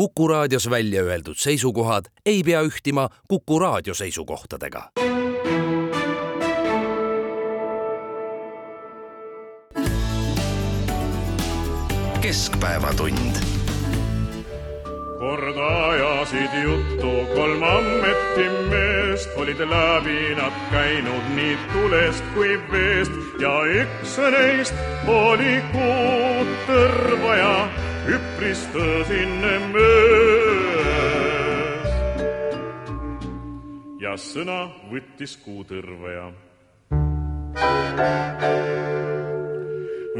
Kuku raadios välja öeldud seisukohad ei pea ühtima Kuku raadio seisukohtadega. keskpäevatund. Kord ajasid juttu kolm ametimeest, olid läbi nad käinud nii tulest kui veest. Ja üks neist oli kuutõrvaja, üpris tõsine mees. ja sõna võttis kuutõrvaja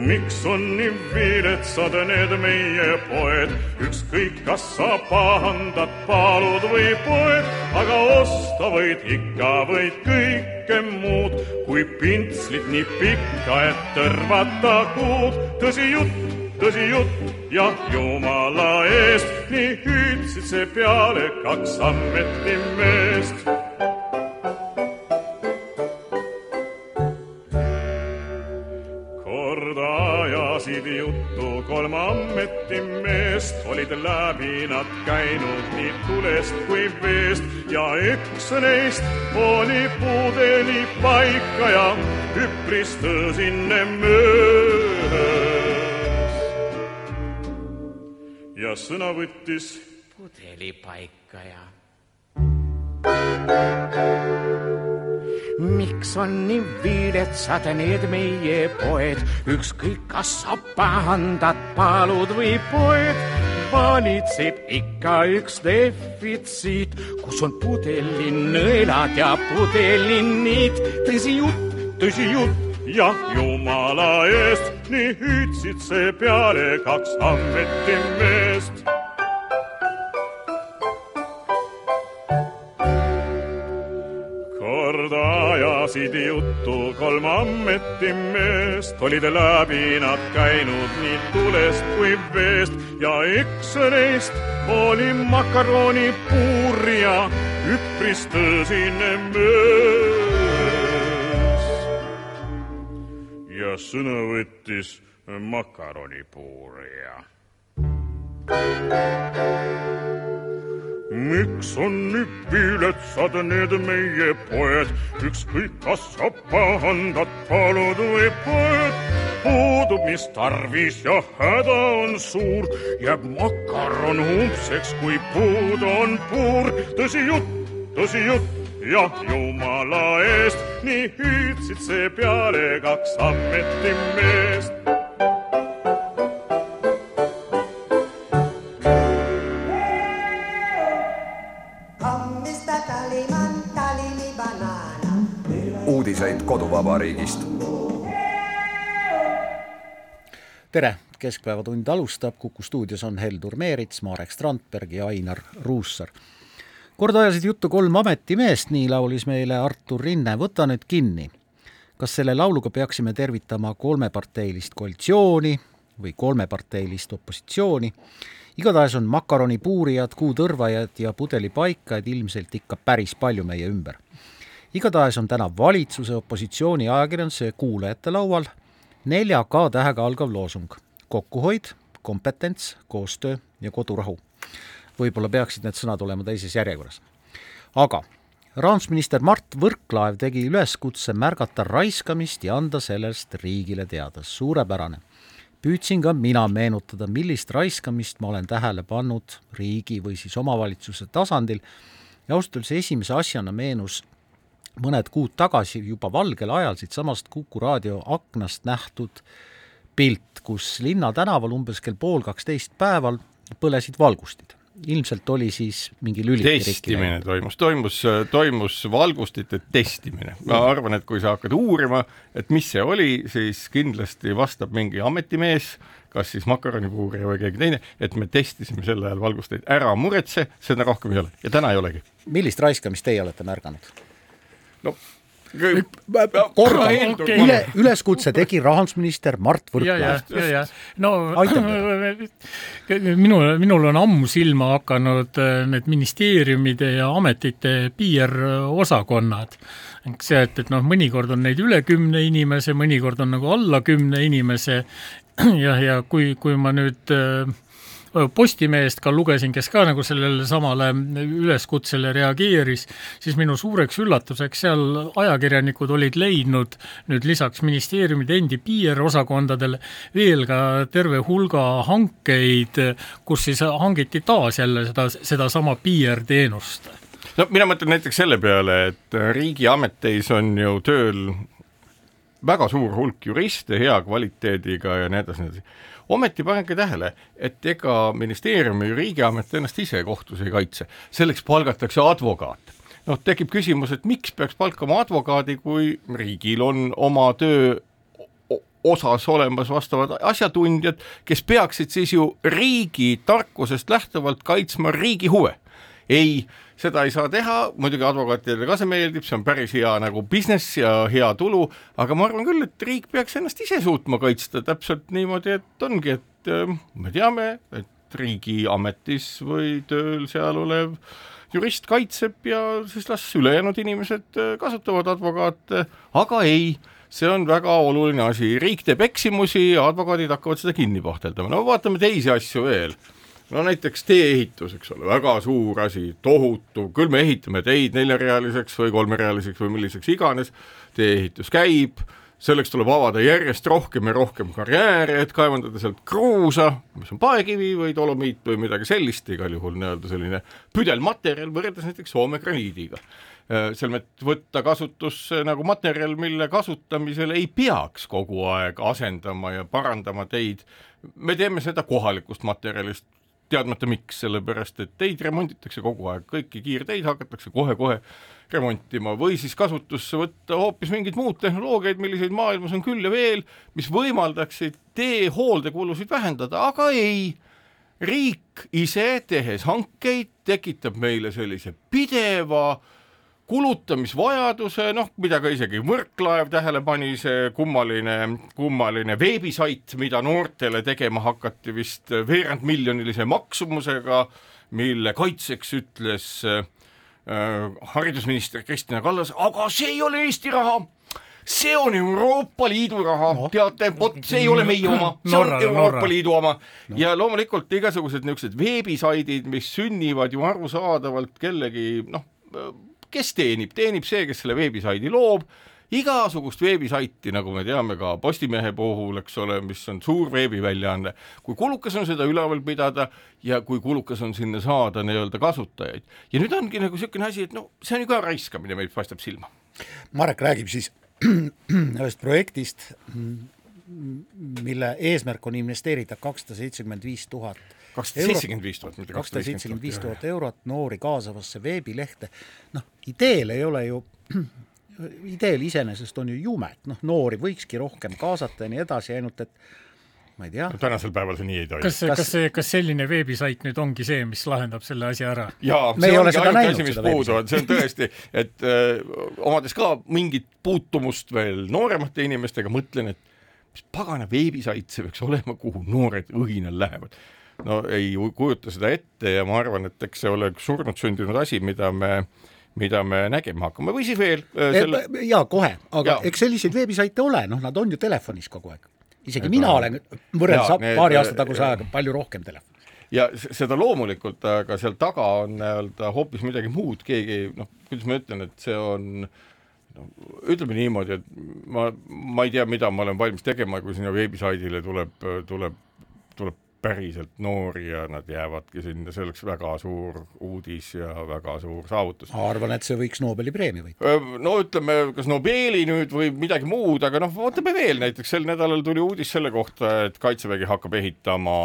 miks on nii viletsad need meie poed, ükskõik, kas sa pahandad palud või poed, aga osta võid ikka, võid kõike muud, kui pintslit nii pikka, et tõrvata kuud. tõsi jutt, tõsi jutt ja jumala eest, nii hüüdsid see peale kaks ametimeest ajasid juttu kolm ametimeest, olid läbi nad käinud nii tulest kui veest ja üks neist oli pudeli paikaja, üpris tõsine mees. Ja sõna võttis pudelipaikaja miks on nii viletsad need meie poed, ükskõik, kas sa pahandad palud või poed, valitseb ikka üks defitsiit, kus on pudelinõelad ja pudeliniit. tõsi jutt, tõsi jutt ja jumala eest, nii hüüdsid seepeale kaks ametimeest ajasid juttu kolm ametimeest, olid läbi nad käinud nii tulest kui veest. Ja üks neist oli makaronipuurija, üpris tõsine mees. Ja sõna võttis makaronipuurija miks on nii viletsad need meie poed, ükskõik, kas sa pahandad palud või poed. puudub, mis tarvis ja häda on suur, jääb makaron umbseks, kui puud on puur. tõsi jutt, tõsi jutt ja jumala eest, nii hüüdsid seepeale kaks ametimeest uudiseid koduvabariigist. tere, Keskpäevatund alustab, Kuku stuudios on Heldur Meerits, Marek Strandberg ja Ainar Ruussaar. Kord ajasid juttu kolm ametimeest, nii laulis meile Artur Rinne, võta nüüd kinni. kas selle lauluga peaksime tervitama kolmeparteilist koalitsiooni või kolmeparteilist opositsiooni? igatahes on makaronipuurijad, kuutõrvajad ja pudelipaikajad ilmselt ikka päris palju meie ümber igatahes on täna valitsuse, opositsiooni, ajakirjanduse ja kuulajate laual nelja K tähega algav loosung. kokkuhoid, kompetents, koostöö ja kodurahu. Võib-olla peaksid need sõnad olema teises järjekorras. aga rahandusminister Mart Võrklaev tegi üleskutse märgata raiskamist ja anda sellest riigile teada, suurepärane. püüdsin ka mina meenutada, millist raiskamist ma olen tähele pannud riigi või siis omavalitsuse tasandil ja ausalt öeldes esimese asjana meenus mõned kuud tagasi juba valgel ajal siitsamast Kuku raadio aknast nähtud pilt, kus Linna tänaval umbes kell pool kaksteist päeval põlesid valgustid. Ilmselt oli siis mingi lüliti testimine toimus, toimus, toimus valgustite testimine. ma arvan, et kui sa hakkad uurima, et mis see oli, siis kindlasti vastab mingi ametimees, kas siis makaronipuurija või keegi teine, et me testisime sel ajal valgusteid, ära muretse, seda rohkem ei ole ja täna ei olegi. millist raiskamist teie olete märganud? no okay., üle, üleskutse tegi rahandusminister Mart Võrklaev. no minul, minul on ammu silma hakanud äh, need ministeeriumide ja ametite piirosakonnad. see, et, et noh, mõnikord on neid üle kümne inimese, mõnikord on nagu alla kümne inimese ja, ja kui, kui ma nüüd äh, Postimehest ka lugesin, kes ka nagu sellele samale üleskutsele reageeris, siis minu suureks üllatuseks seal ajakirjanikud olid leidnud nüüd lisaks ministeeriumide endi PR-osakondadele veel ka terve hulga hankeid, kus siis hangiti taas jälle seda, sedasama PR-teenust no mina mõtlen näiteks selle peale, et riigiameteis on ju tööl väga suur hulk juriste, hea kvaliteediga ja nii edasi, nii edasi. Ometi pange tähele, et ega ministeerium ja riigiamet ennast ise kohtus ei kaitse, selleks palgatakse advokaat. noh, tekib küsimus, et miks peaks palkama advokaadi, kui riigil on oma töö osas olemas vastavad asjatundjad, kes peaksid siis ju riigi tarkusest lähtuvalt kaitsma riigi huve. ei seda ei saa teha, muidugi advokaatidele ka see meeldib, see on päris hea nagu business ja hea tulu, aga ma arvan küll, et riik peaks ennast ise suutma kaitsta täpselt niimoodi, et ongi, et äh, me teame, et riigiametis või tööl seal olev jurist kaitseb ja siis las ülejäänud inimesed äh, kasutavad advokaate, aga ei, see on väga oluline asi, riik teeb eksimusi ja advokaadid hakkavad seda kinni pahteldama, no vaatame teisi asju veel no näiteks tee-ehitus, eks ole, väga suur asi, tohutu, küll me ehitame teid neljarealiseks või kolmerealiseks või milliseks iganes, tee-ehitus käib, selleks tuleb avada järjest rohkem ja rohkem karjääre, et kaevandada sealt kruusa, mis on paekivi või dolomiit või midagi sellist, igal juhul nii-öelda selline püdelmaterjal võrreldes näiteks Soome graniidiga äh, selmet võtta kasutusse nagu materjal, mille kasutamisel ei peaks kogu aeg asendama ja parandama teid. me teeme seda kohalikust materjalist, teadmata miks, sellepärast et teid remonditakse kogu aeg, kõiki kiirteid hakatakse kohe-kohe remontima. Või siis kasutusse võtta hoopis mingeid muud tehnoloogiaid, milliseid maailmas on küll ja veel, mis võimaldaksid tee hooldekulusid vähendada, aga ei, riik ise, tehes hankeid, tekitab meile sellise pideva äh, kulutamisvajaduse, noh, mida ka isegi Võrklaev tähele pani, see kummaline, kummaline veebisait, mida noortele tegema hakati vist veerandmiljonilise maksumusega, mille kaitseks ütles äh, haridusminister Kristina Kallas, aga see ei ole Eesti raha see on Euroopa Liidu raha no., teate, vot see ei ole meie oma, see Norra, on Euroopa Norra. Liidu oma no. ja loomulikult igasugused niisugused veebisaidid, mis sünnivad ju arusaadavalt kellegi noh, kes teenib, teenib see, kes selle veebisaidi loob, igasugust veebisaiti, nagu me teame ka Postimehe puhul, eks ole, mis on suur veebiväljaanne, kui kulukas on seda üleval pidada ja kui kulukas on sinna saada nii-öelda kasutajaid. ja nüüd ongi nagu niisugune asi, et no see on ju ka raiskamine, meil paistab silma. Marek räägib siis ühest projektist, mille eesmärk on investeerida kakssada seitsekümmend viis tuhat kakssada seitsekümmend viis tuhat, mitte kakssada seitsekümmend viis tuhat eurot noori kaasavasse veebilehte, noh, ideel ei ole ju ideel iseenesest on ju jumet, noh, noori võikski rohkem kaasata ja nii edasi, ainult et ma ei tea no,. tänasel päeval see nii ei toimi. kas, kas see, kas selline veebisait nüüd ongi see, mis lahendab selle asja ära? jaa, see ongi ainuke asi, mis puudu on, see on tõesti, et öö, äh, omades ka mingit puutumust veel nooremate inimestega, mõtlen, et mis pagana veebisait see peaks olema, kuhu noored õhinal lähevad no ei kujuta seda ette ja ma arvan, et eks see ole üks surnud sündinud asi, mida me mida me nägema hakkame või siis veel äh, selle... jaa, kohe, aga ja. eks selliseid veebisaite ole, noh, nad on ju telefonis kogu aeg. isegi et mina olen võrreldes paari aasta taguse ajaga palju rohkem telefonis. ja seda loomulikult, aga seal taga on nii-öelda hoopis midagi muud, keegi noh, kuidas ma ütlen, et see on no ütleme niimoodi, et ma, ma ei tea, mida ma olen valmis tegema, kui sinna veebisaidile tuleb, tuleb, tuleb päriselt noori ja nad jäävadki sinna, see oleks väga suur uudis ja väga suur saavutus. ma arvan, et see võiks Nobeli preemia võita. no ütleme, kas Nobeli nüüd või midagi muud, aga noh, vaatame veel näiteks sel nädalal tuli uudis selle kohta, et Kaitsevägi hakkab ehitama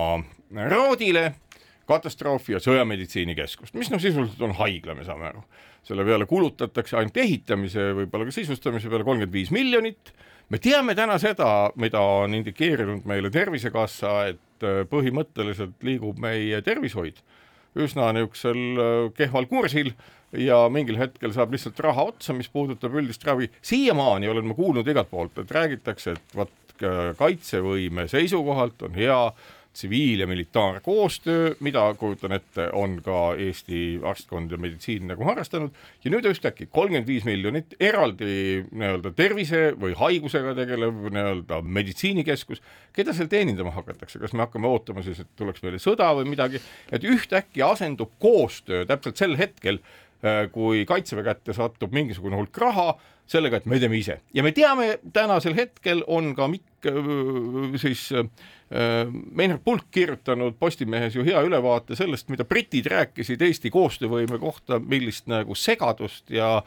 Raadile katastroofi- ja sõjameditsiinikeskust, mis noh, sisuliselt on haigla, me saame aru. selle peale kulutatakse ainult ehitamise, võib-olla ka sisustamise peale kolmkümmend viis miljonit me teame täna seda, mida on indikeerinud meile Tervisekassa, et äh, põhimõtteliselt liigub meie tervishoid üsna niisugusel äh, kehval kursil ja mingil hetkel saab lihtsalt raha otsa, mis puudutab üldist ravi. siiamaani olen ma kuulnud igalt poolt, et räägitakse, et vot kaitsevõime seisukohalt on hea tsiviil- ja militaarkoostöö, mida kujutan ette, on ka Eesti arstkond ja meditsiin nagu harrastanud. Ja nüüd ühtäkki kolmkümmend viis miljonit eraldi nii-öelda tervise või haigusega tegelev nii-öelda meditsiinikeskus, keda seal teenindama hakatakse, kas me hakkame ootama siis, et tuleks meile sõda või midagi, et ühtäkki asendub koostöö täpselt sel hetkel, äh, kui Kaitseväe kätte satub mingisugune hulk raha, sellega, et me teeme ise. Ja me teame, tänasel hetkel on ka Mikk äh, siis äh, Meinhard Pulk kirjutanud Postimehes ju hea ülevaate sellest, mida britid rääkisid Eesti koostöövõime kohta, millist nagu segadust ja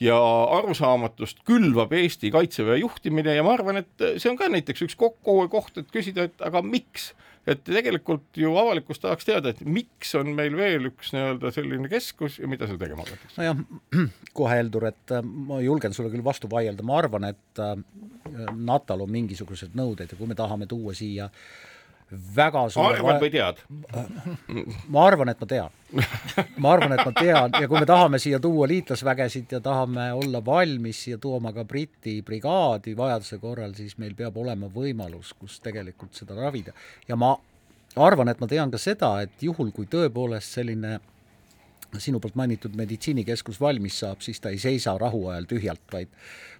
ja arusaamatust külvab Eesti Kaitseväe juhtimine ja ma arvan, et see on ka näiteks üks kokkuhoiukoht, et küsida, et aga miks et tegelikult ju avalikkus tahaks teada, et miks on meil veel üks nii-öelda selline keskus ja mida seal tegema hakatakse? nojah, kohe Heldur, et äh, ma julgen sulle küll vastu vaielda, ma arvan, et äh, NATO-l on mingisugused nõuded ja kui me tahame tuua siia väga suure arvad või tead? ma arvan, et ma tean. ma arvan, et ma tean ja kui me tahame siia tuua liitlasvägesid ja tahame olla valmis siia tooma ka Briti brigaadi vajaduse korral, siis meil peab olema võimalus, kus tegelikult seda ravida. ja ma arvan, et ma tean ka seda, et juhul, kui tõepoolest selline sinu poolt mainitud meditsiinikeskus valmis saab, siis ta ei seisa rahuajal tühjalt, vaid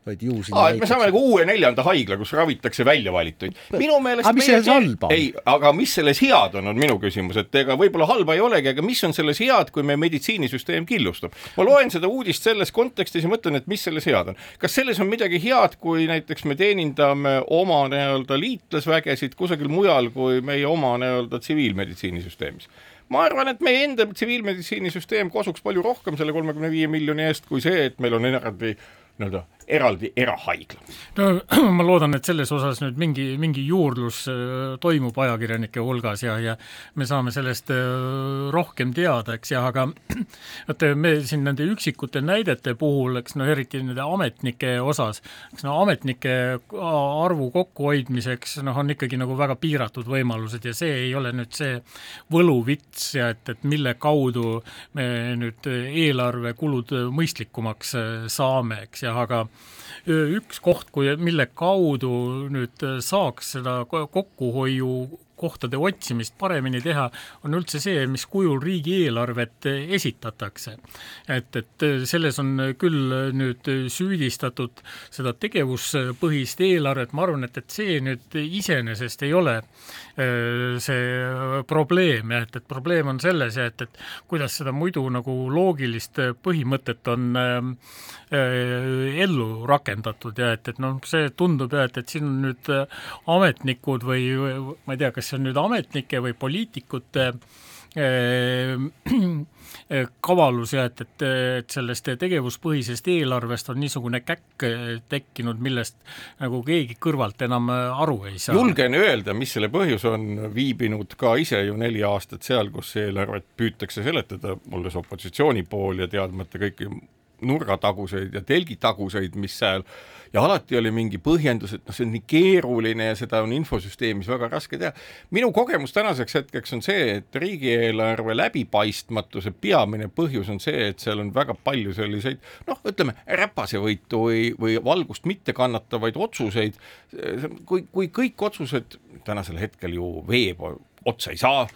vaid ju sinna et me saame nagu uue neljanda haigla, kus ravitakse väljavalituid. minu meelest aga mis selles halba on? ei, aga mis selles head on, on minu küsimus, et ega võib-olla halba ei olegi, aga mis on selles head, kui meie meditsiinisüsteem killustub? ma loen seda uudist selles kontekstis ja mõtlen, et mis selles head on. kas selles on midagi head, kui näiteks me teenindame oma nii-öelda liitlasvägesid kusagil mujal kui meie oma nii-öelda tsiviilmeditsiinisüsteemis? Ma arvan, et meie enda tsiviilmeditsiinisüsteem kosuks palju rohkem selle kolmekümne viie miljoni eest kui see, et meil on eraldi nii-öelda eraldi erahaigla. no ma loodan, et selles osas nüüd mingi, mingi juurdlus äh, toimub ajakirjanike hulgas ja, ja me saame sellest äh, rohkem teada, eks, ja aga vot me siin nende üksikute näidete puhul, eks no eriti nende ametnike osas, eks no ametnike arvu kokkuhoidmiseks noh, on ikkagi nagu väga piiratud võimalused ja see ei ole nüüd see võluvits ja et, et mille kaudu me nüüd eelarvekulud mõistlikumaks äh, saame, eks, jah, aga üks koht, kui, mille kaudu nüüd saaks seda kokkuhoiu kohtade otsimist paremini teha, on üldse see, mis kujul riigieelarvet esitatakse. et, et selles on küll nüüd süüdistatud seda tegevuspõhist eelarvet, ma arvan, et, et see nüüd iseenesest ei ole äh, see probleem ja et, et probleem on selles ja et, et kuidas seda muidu nagu loogilist põhimõtet on ellu rakendatud ja et, et noh, see tundub ja et, et siin on nüüd ametnikud või ma ei tea, kas see on nüüd ametnike või poliitikute äh, kavalus ja et, et, et sellest tegevuspõhisest eelarvest on niisugune käkk tekkinud, millest nagu keegi kõrvalt enam aru ei saa. julgen öelda, mis selle põhjus on, viibinud ka ise ju neli aastat seal, kus eelarvet püütakse seletada, olles opositsiooni pool ja teadmata kõiki nurgataguseid ja telgitaguseid, mis seal ja alati oli mingi põhjendus, et noh, see on nii keeruline ja seda on infosüsteemis väga raske teha. minu kogemus tänaseks hetkeks on see, et riigieelarve läbipaistmatuse peamine põhjus on see, et seal on väga palju selliseid noh, ütleme räpasevõitu või, või valgust mitte kannatavaid otsuseid, kui, kui kõik otsused tänasel hetkel ju veeb otsa ei saa,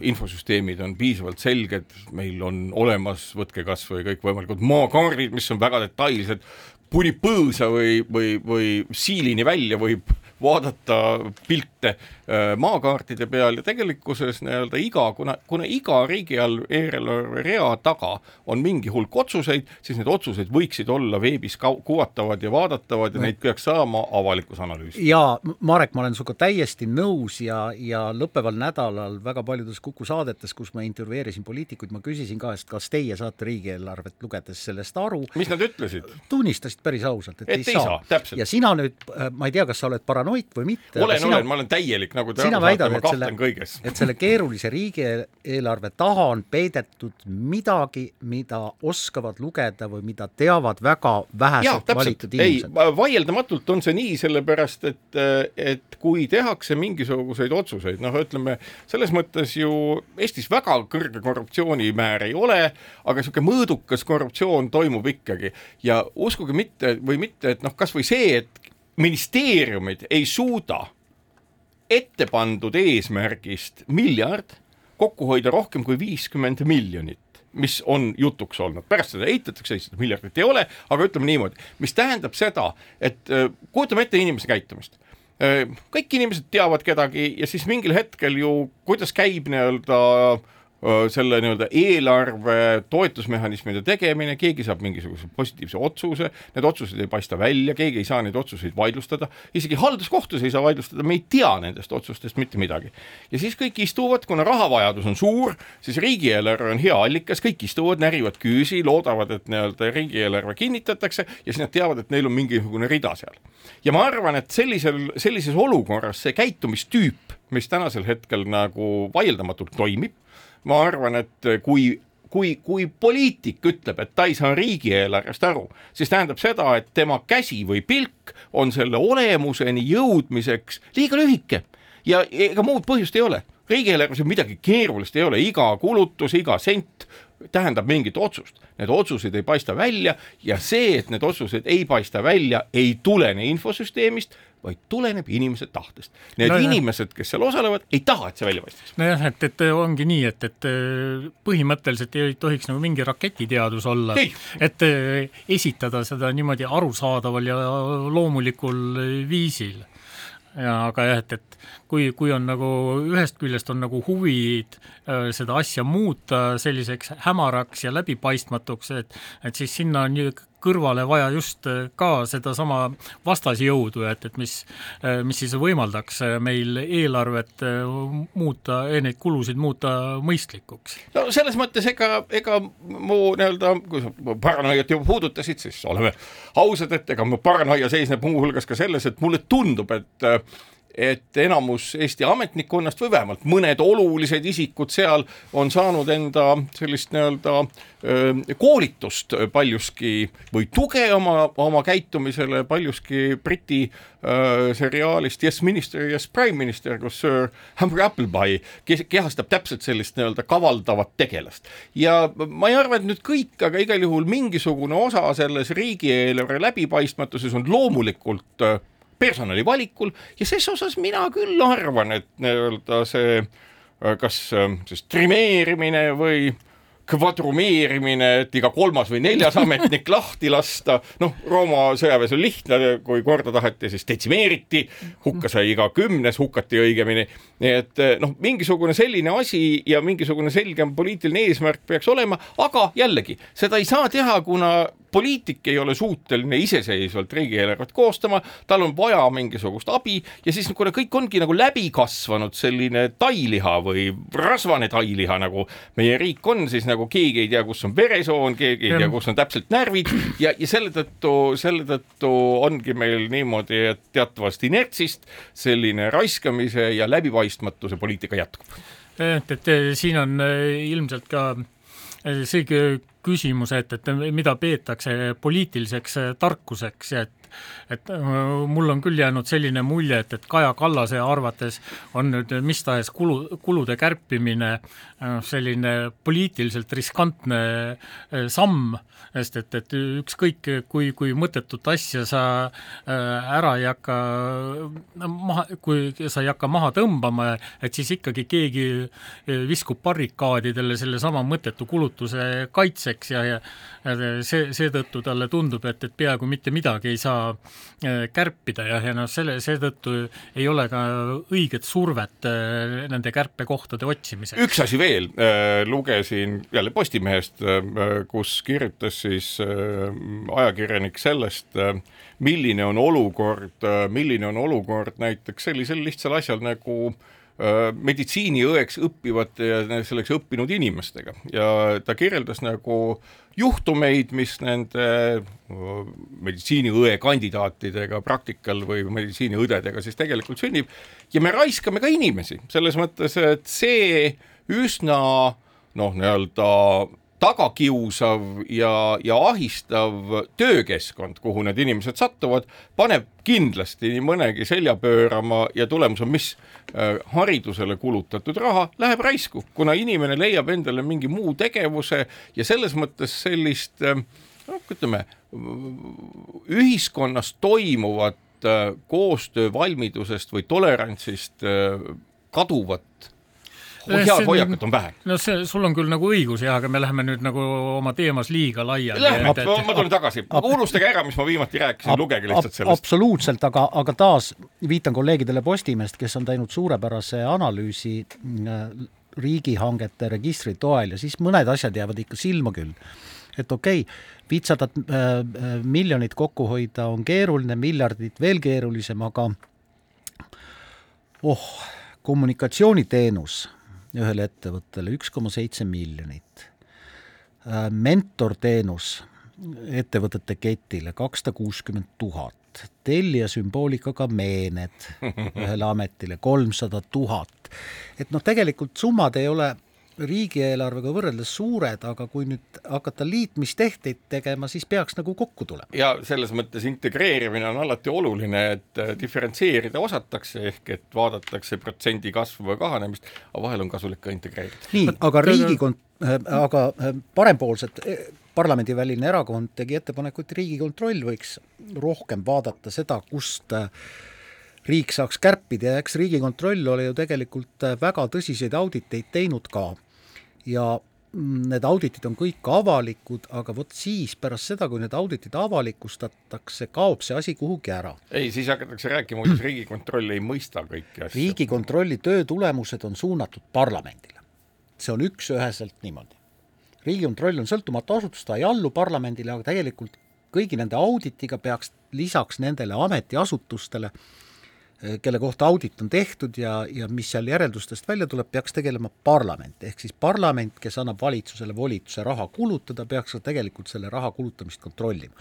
infosüsteemid on piisavalt selged, meil on olemas, võtke kas või kõikvõimalikud maakaardid, mis on väga detailsed, kuni põõsa või, või, või siilini välja võib vaadata pilte äh, maakaartide peal ja tegelikkuses nii-öelda iga, kuna, kuna iga riigieelarve rea taga on mingi hulk otsuseid, siis need otsused võiksid olla veebis kuvatavad ja vaadatavad ja neid peaks saama avalikus analüüsis. jaa, Marek, ma olen sinuga täiesti nõus ja, ja lõppeval nädalal väga paljudes Kuku saadetes, kus ma intervjueerisin poliitikuid, ma küsisin ka, et kas teie saate riigieelarvet lugedes sellest aru. mis nad ütlesid? tunnistasid päris ausalt, et, et ei, ei saa, saa.. ja sina nüüd, äh, ma ei tea, kas sa oled paranoid, paranoid või mitte. olen, olen, ma olen täielik, nagu te aru saate, ma kahtlen kõiges. et selle keerulise riigieelarve taha on peidetud midagi, mida oskavad lugeda või mida teavad väga vähesed valitud inimesed. ei, vaieldamatult on see nii, sellepärast et, et kui tehakse mingisuguseid otsuseid, noh, ütleme selles mõttes ju Eestis väga kõrge korruptsioonimäär ei ole, aga niisugune mõõdukas korruptsioon toimub ikkagi ja uskuge mitte või mitte, et noh, kas või see, et ministeeriumid ei suuda ette pandud eesmärgist miljard, kokku hoida rohkem kui viiskümmend miljonit mis on jutuks olnud, pärast seda eitatakse, seda miljardit ei ole, aga ütleme niimoodi, mis tähendab seda, et äh, kujutame ette inimese käitumist. Äh, kõik inimesed teavad kedagi ja siis mingil hetkel ju, kuidas käib nii-öelda äh, selle nii-öelda eelarve toetusmehhanismide tegemine, keegi saab mingisuguse positiivse otsuse, need otsused ei paista välja, keegi ei saa neid otsuseid vaidlustada, isegi halduskohtus ei saa vaidlustada, me ei tea nendest otsustest mitte midagi. ja siis kõik istuvad, kuna rahavajadus on suur, siis riigieelarve on hea allikas, kõik istuvad, närivad küüsi, loodavad, et nii-öelda riigieelarve kinnitatakse ja siis nad teavad, et neil on mingisugune rida seal. ja ma arvan, et sellisel, sellises olukorras see käitumistüüp, mis tänasel hetkel nagu vaieldamatult toimib, ma arvan, et kui kui, kui poliitik ütleb, et ta ei saa riigieelarvest aru, siis tähendab seda, et tema käsi või pilk on selle olemuseni jõudmiseks liiga lühike. Ja ega muud põhjust ei ole. riigieelarves ju midagi keerulist ei ole, iga kulutus, iga sent tähendab mingit otsust, need otsused ei paista välja ja see, et need otsused ei paista välja, ei tulene infosüsteemist, vaid tuleneb inimese tahtest. Need no, inimesed, kes seal osalevad, ei taha, et see välja paistaks. nojah, et, et ongi nii, et, et põhimõtteliselt ei tohiks nagu mingi raketiteadus olla, et esitada seda niimoodi arusaadaval ja loomulikul viisil ja aga jah, et, et kui, kui on nagu ühest küljest on nagu huvid äh, seda asja muuta selliseks hämaraks ja läbipaistmatuks, et, et siis sinna on kõrvale vaja just äh, ka sedasama vastasjõudu, et, et mis, äh, mis siis võimaldaks meil eelarvet muuta, neid kulusid muuta mõistlikuks. no selles mõttes ega, ega mu nii-öelda, kui sa paranoiat juba puudutasid, siis oleme ausad, et ega mu paranoia seisneb muuhulgas ka selles, et mulle tundub, et et enamus Eesti ametnikkonnast või vähemalt mõned olulised isikud seal on saanud enda sellist nii-öelda koolitust paljuski või tuge oma, oma käitumisele paljuski Briti äh, seriaalist Yes Minister, Yes Prime Minister, kus Sir Humphrey Appleby kehastab täpselt sellist nii-öelda kavaldavat tegelast. ja ma ei arva, et nüüd kõik, aga igal juhul mingisugune osa selles riigieelarve läbipaistmatuses on loomulikult äh, personali valikul ja ses osas mina küll arvan, et nii-öelda see äh, kas äh, siis trimeerimine või kvadrumeerimine, et iga kolmas või neljas ametnik lahti lasta, noh, Rooma sõjaväes on lihtne, kui korda taheti, siis detsimeeriti, hukka sai iga kümnes, hukati õigemini, nii et äh, noh, mingisugune selline asi ja mingisugune selgem poliitiline eesmärk peaks olema, aga jällegi, seda ei saa teha, kuna poliitik ei ole suuteline iseseisvalt riigieelarvet koostama, tal on vaja mingisugust abi ja siis kuna kõik ongi nagu läbi kasvanud selline tailiha või rasvane tailiha, nagu meie riik on, siis nagu keegi ei tea, kus on veresoon, keegi ei tea, kus on täpselt närvid ja, ja selle tõttu, selle tõttu ongi meil niimoodi, et teatavast inertsist selline raiskamise ja läbipaistmatuse poliitika jätkub. et, et siin on äh, ilmselt ka äh, see küsimus, et, et mida peetakse poliitiliseks tarkuseks ja et et äh, mul on küll jäänud selline mulje, et, et Kaja Kallase arvates on nüüd mis tahes kulu, kulude kärpimine äh, selline poliitiliselt riskantne äh, samm, sest et, et ükskõik, kui, kui mõttetut asja sa ära ei hakka maha, kui sa ei hakka maha tõmbama, et siis ikkagi keegi viskub barrikaadidele sellesama mõttetu kulutuse kaitseks ja, ja see, seetõttu talle tundub, et, et peaaegu mitte midagi ei saa kärpida ja, ja noh, selle, seetõttu ei ole ka õiget survet äh, nende kärpekohtade otsimiseks. üks asi veel, äh, lugesin jälle Postimehest, kus kirjutas siis ajakirjanik sellest, milline on olukord, milline on olukord näiteks sellisel lihtsal asjal nagu äh, Äh, meditsiiniõeks õppivate ja selleks õppinud inimestega. Ja ta kirjeldas nagu juhtumeid, mis nende äh, meditsiiniõe kandidaatidega praktikal või meditsiiniõdedega siis tegelikult sünnib. Ja me raiskame ka inimesi, selles mõttes, et see üsna noh, nii-öelda tagakiusav ja, ja ahistav töökeskkond, kuhu need inimesed satuvad, paneb kindlasti nii mõnegi selja pöörama ja tulemus on mis? Äh, haridusele kulutatud raha läheb raisku, kuna inimene leiab endale mingi muu tegevuse ja selles mõttes sellist noh, ütleme ühiskonnas toimuvat äh, koostöövalmidusest või tolerantsist kaduvat head hoiakut on vähe. no see, sul on küll nagu õigus jah, aga me läheme nüüd nagu oma teemas liiga laiali. Lähme, ma tulen tagasi, unustage ära, mis ma viimati rääkisin, lugege lihtsalt sellest. absoluutselt, aga, aga taas viitan kolleegidele Postimehest, kes on teinud suurepärase analüüsi äh, riigihangete registri toel ja siis mõned asjad jäävad ikka silma küll. et okei okay,, viitsadat äh, äh, miljonit kokku hoida on keeruline, miljardit veel keerulisem, aga oh, kommunikatsiooniteenus ühele ettevõttele üks koma seitse miljonit, äh, mentorteenus ettevõtete ketile kakssada kuuskümmend tuhat, tellija sümboolikaga meened ühele ametile kolmsada tuhat. et noh, tegelikult summad ei ole riigieelarvega võrreldes suured, aga kui nüüd hakata liitmistehteid tegema, siis peaks nagu kokku tulema. ja selles mõttes integreerimine on alati oluline, et äh, diferentseerida osatakse, ehk et vaadatakse protsendi kasvu või kahanemist, aga vahel on kasulik ka integreerida. nii, aga riigikont-, äh, aga äh, parempoolsed parlamendiväline erakond tegi ettepaneku, et Riigikontroll võiks rohkem vaadata seda, kust riik saaks kärpida ja eks Riigikontroll ole ju tegelikult väga tõsiseid auditeid teinud ka ja mm, need auditid on kõik avalikud, aga vot siis pärast seda, kui need auditid avalikustatakse, kaob see asi kuhugi ära. ei, siis hakatakse rääkima, kuidas Riigikontroll ei mõista kõiki asju. riigikontrolli töö tulemused on suunatud parlamendile. see on üks-üheselt niimoodi. riigikontroll on sõltumatu asutus, ta ei allu parlamendile, aga tegelikult kõigi nende auditiga peaks lisaks nendele ametiasutustele äh, kelle kohta audit on tehtud ja, ja mis seal järeldustest välja tuleb, peaks tegelema parlament, ehk siis parlament, kes annab valitsusele volituse raha kulutada, peaks ka tegelikult selle raha kulutamist kontrollima.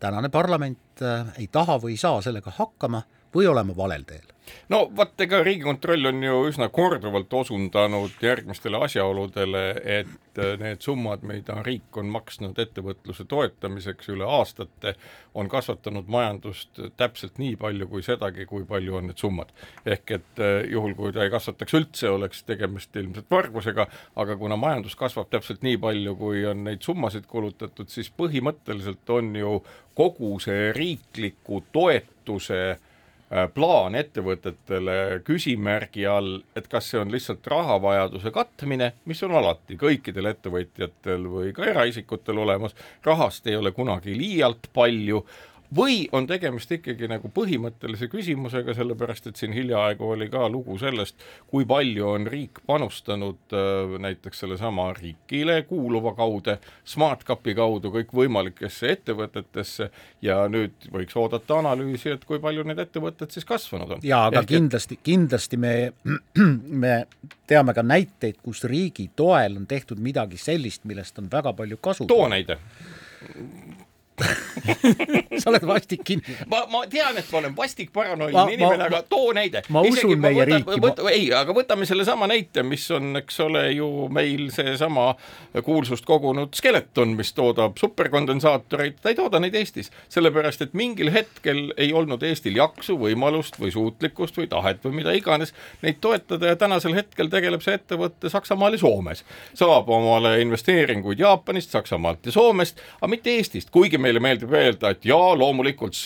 tänane parlament äh, ei taha või ei saa sellega hakkama või olema valel teel no vot, ega Riigikontroll on ju üsna korduvalt osundanud järgmistele asjaoludele, et äh, need summad, mida riik on maksnud ettevõtluse toetamiseks üle aastate, on kasvatanud majandust täpselt nii palju kui sedagi, kui palju on need summad. ehk et äh, juhul, kui ta ei kasvataks üldse, oleks tegemist ilmselt vargusega, aga kuna majandus kasvab täpselt nii palju, kui on neid summasid kulutatud, siis põhimõtteliselt on ju kogu see riikliku toetuse äh, plaan ettevõtetele küsimärgi all, et kas see on lihtsalt rahavajaduse katmine, mis on alati kõikidel ettevõtjatel või ka eraisikutel olemas, rahast ei ole kunagi liialt palju, või on tegemist ikkagi nagu põhimõttelise küsimusega, sellepärast et siin hiljaaegu oli ka lugu sellest, kui palju on riik panustanud äh, näiteks sellesama riigile kuuluva kaudu, SmartCapi kaudu kõikvõimalikesse ettevõtetesse ja nüüd võiks oodata analüüsi, et kui palju need ettevõtted siis kasvanud on. jaa, aga Ehk kindlasti, kindlasti me, me teame ka näiteid, kus riigi toel on tehtud midagi sellist, millest on väga palju kasu. too näide sa oled vastik inimene. ma, ma tean, et ma olen vastik paranoiline inimene, aga too näide. ma usun Isegi meie võta, riiki. Võta, ei, aga võtame sellesama näite, mis on, eks ole ju meil seesama kuulsust kogunud Skeleton, mis toodab superkondensaatoreid, ta ei tooda neid Eestis, sellepärast et mingil hetkel ei olnud Eestil jaksu, võimalust või suutlikkust või tahet või mida iganes neid toetada ja tänasel hetkel tegeleb see ettevõte Saksamaal ja Soomes. saab omale investeeringuid Jaapanist, Saksamaalt ja Soomest, aga mitte Eestist, kuigi meile meeldib öelda, et jaa, loomulikult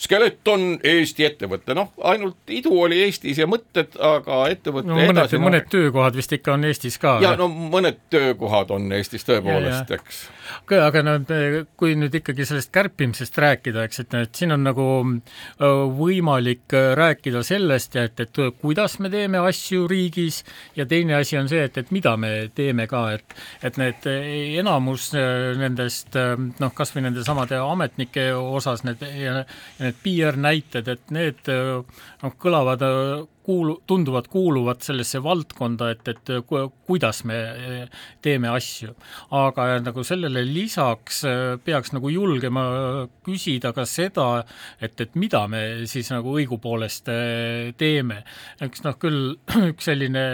Skeleton Eesti ettevõte, noh, ainult idu oli Eestis ja mõtted, aga ettevõte no, mõned, edasi mõned no, töökohad vist ikka on Eestis ka. ja no mõned töökohad on Eestis tõepoolest, eks. aga, aga no kui nüüd ikkagi sellest kärpimisest rääkida, eks, et, et siin on nagu võimalik rääkida sellest, et, et kuidas me teeme asju riigis ja teine asi on see, et, et mida me teeme ka, et et need enamus nendest noh, kas või nendes samade ametnike osas need, need PR näited, et need noh, kõlavad kuulu-, tunduvad kuuluvat sellesse valdkonda, et, et kuidas me teeme asju. aga nagu sellele lisaks peaks nagu julgema küsida ka seda, et, et mida me siis nagu õigupoolest teeme. eks noh, küll üks selline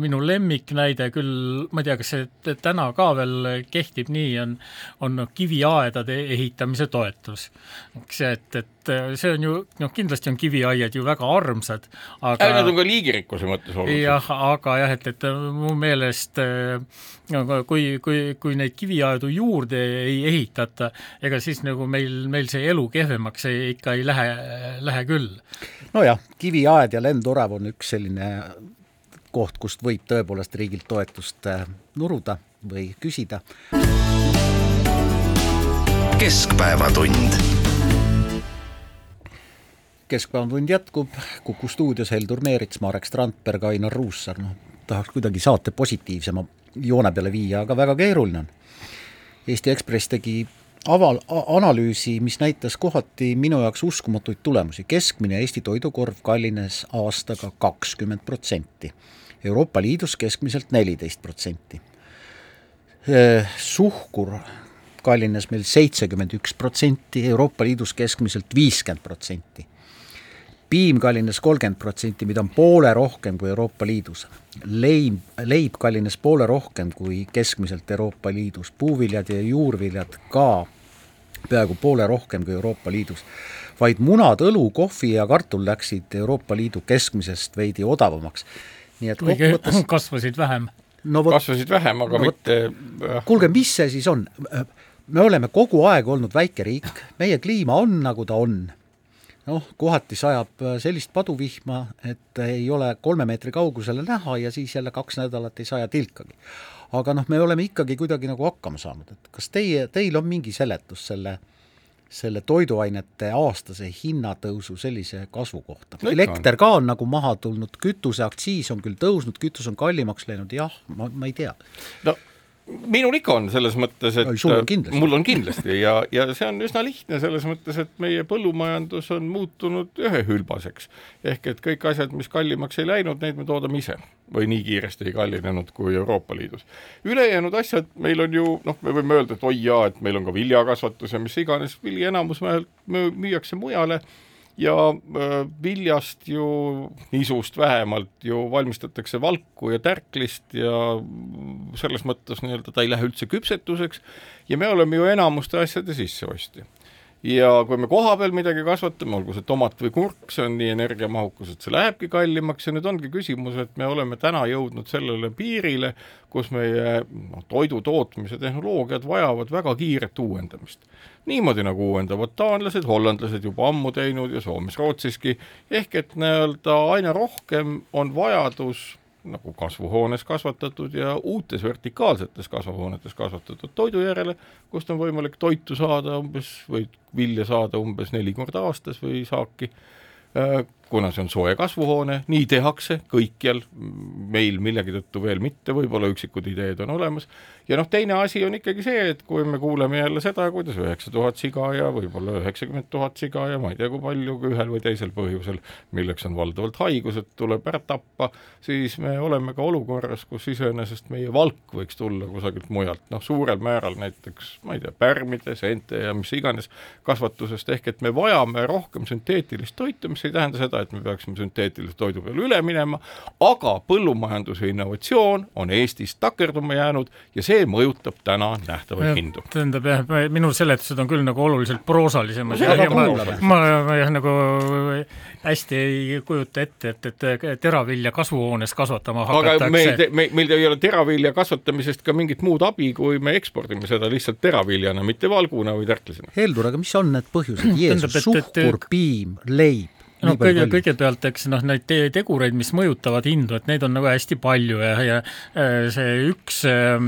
minu lemmiknäide küll, ma ei tea, kas see täna ka veel kehtib nii, on, on kiviaedade ehitamise toetus. eks, et, et see on ju noh, kindlasti on kiviaiad ju väga armsad, aga nad on ka liigirikkuse mõttes olulised. jah, aga jah, et, et mu meelest no, kui, kui, kui neid kiviaedu juurde ei ehitata, ega siis nagu meil, meil see elu kehvemaks ei, ikka ei lähe, lähe küll. nojah, kiviaed ja lendorav on üks selline koht, kust võib tõepoolest riigilt toetust nuruda või küsida. keskpäevatund. Keskpäevatund jätkub, Kuku stuudios Heldur Meerits, Marek Strandberg, Ainar Ruussaar, noh, tahaks kuidagi saate positiivsema joone peale viia, aga väga keeruline on. Eesti Ekspress tegi aval-, analüüsi, mis näitas kohati minu jaoks uskumatuid tulemusi. keskmine Eesti toidukorv kallines aastaga kakskümmend protsenti. Euroopa Liidus keskmiselt neliteist protsenti. Suhkur kallines meil seitsekümmend üks protsenti, Euroopa Liidus keskmiselt viiskümmend protsenti. Piim kallines kolmkümmend protsenti, mida on poole rohkem kui Euroopa Liidus. leib, leib kallines poole rohkem kui keskmiselt Euroopa Liidus, puuviljad ja juurviljad ka peaaegu poole rohkem kui Euroopa Liidus. vaid munad, õlu, kohvi ja kartul läksid Euroopa Liidu keskmisest veidi odavamaks. nii et kokkuvõttes kasvasid vähem no vot, kasvasid vähem, aga no, mitte kuulge, mis see siis on? me oleme kogu aeg olnud väike riik, meie kliima on, nagu ta on. Noh, kohati sajab äh, sellist paduvihma, et ei ole kolme meetri kaugusele näha ja siis jälle kaks nädalat ei saja tilkagi. aga noh, me oleme ikkagi kuidagi nagu hakkama saanud, et kas teie, teil on mingi seletus selle selle toiduainete aastase hinnatõusu sellise kasvu kohta. elekter ka on nagu maha tulnud, kütuseaktsiis on küll tõusnud, kütus on kallimaks läinud, jah, ma, ma ei tea. no minul ikka on selles mõttes, et on mul on kindlasti ja, ja see on üsna lihtne selles mõttes, et meie põllumajandus on muutunud ühehülbaseks. ehk et kõik asjad, mis kallimaks ei läinud, neid me toodame ise või nii kiiresti ei kallinenud kui Euroopa Liidus. ülejäänud asjad, meil on ju noh, me võime öelda, et oi jaa, et meil on ka viljakasvatus ja mis iganes, vili enamus müüakse mujale ja viljast ju, nisust vähemalt ju valmistatakse valku ja tärklist ja selles mõttes nii-öelda ta ei lähe üldse küpsetuseks. Ja me oleme ju enamuste asjade sisseostja ja kui me koha peal midagi kasvatame, olgu see tomat või kurk, see on nii energiamahukas, et see lähebki kallimaks ja nüüd ongi küsimus, et me oleme täna jõudnud sellele piirile, kus meie noh, toidu tootmise tehnoloogiad vajavad väga kiiret uuendamist. niimoodi, nagu uuendavad taanlased, hollandlased juba ammu teinud ja Soomes, Rootsiski, ehk et nii-öelda aina rohkem on vajadus nagu kasvuhoones kasvatatud ja uutes vertikaalsetes kasvuhoonetes kasvatatud toidu järele, kust on võimalik toitu saada umbes või vilja saada umbes neli korda aastas või saaki. Äh, kuna see on soe kasvuhoone, nii tehakse kõikjal, meil millegi tõttu veel mitte, võib-olla üksikud ideed on olemas, ja noh, teine asi on ikkagi see, et kui me kuuleme jälle seda, kuidas üheksa tuhat siga ja võib-olla üheksakümmend tuhat siga ja ma ei tea, kui palju ühel või teisel põhjusel, milleks on valdavalt haigused, tuleb ära tappa, siis me oleme ka olukorras, kus iseenesest meie valk võiks tulla kusagilt mujalt, noh, suurel määral näiteks, ma ei tea, pärmide, seente ja mis iganes kasvatusest, ehk et me vajame rohkem sünteetilist toitu, mis ei tähenda seda, et me peaksime sünteetilise toidu peale üle minema, aga põllumajanduse innovatsioon on Eestis takerduma jäänud ja see mõjutab täna nähtavaid hindu. tähendab jah, minu seletused on küll nagu oluliselt proosalisemad no,. ma, ma, ma jah, nagu hästi ei kujuta ette, et, et teravilja kasvuhoones kasvatama hakatakse. aga meil, me, meil ei ole teravilja kasvatamisest ka mingit muud abi, kui me ekspordime seda lihtsalt teraviljana, mitte valguna või tärklisena. Heldur, aga mis on need põhjused? Jeesus, suhkur, piim, leib no kõige, kõigepealt eks noh, neid te tegureid, mis mõjutavad hindu, et neid on nagu hästi palju ja, ja äh, see üks äh,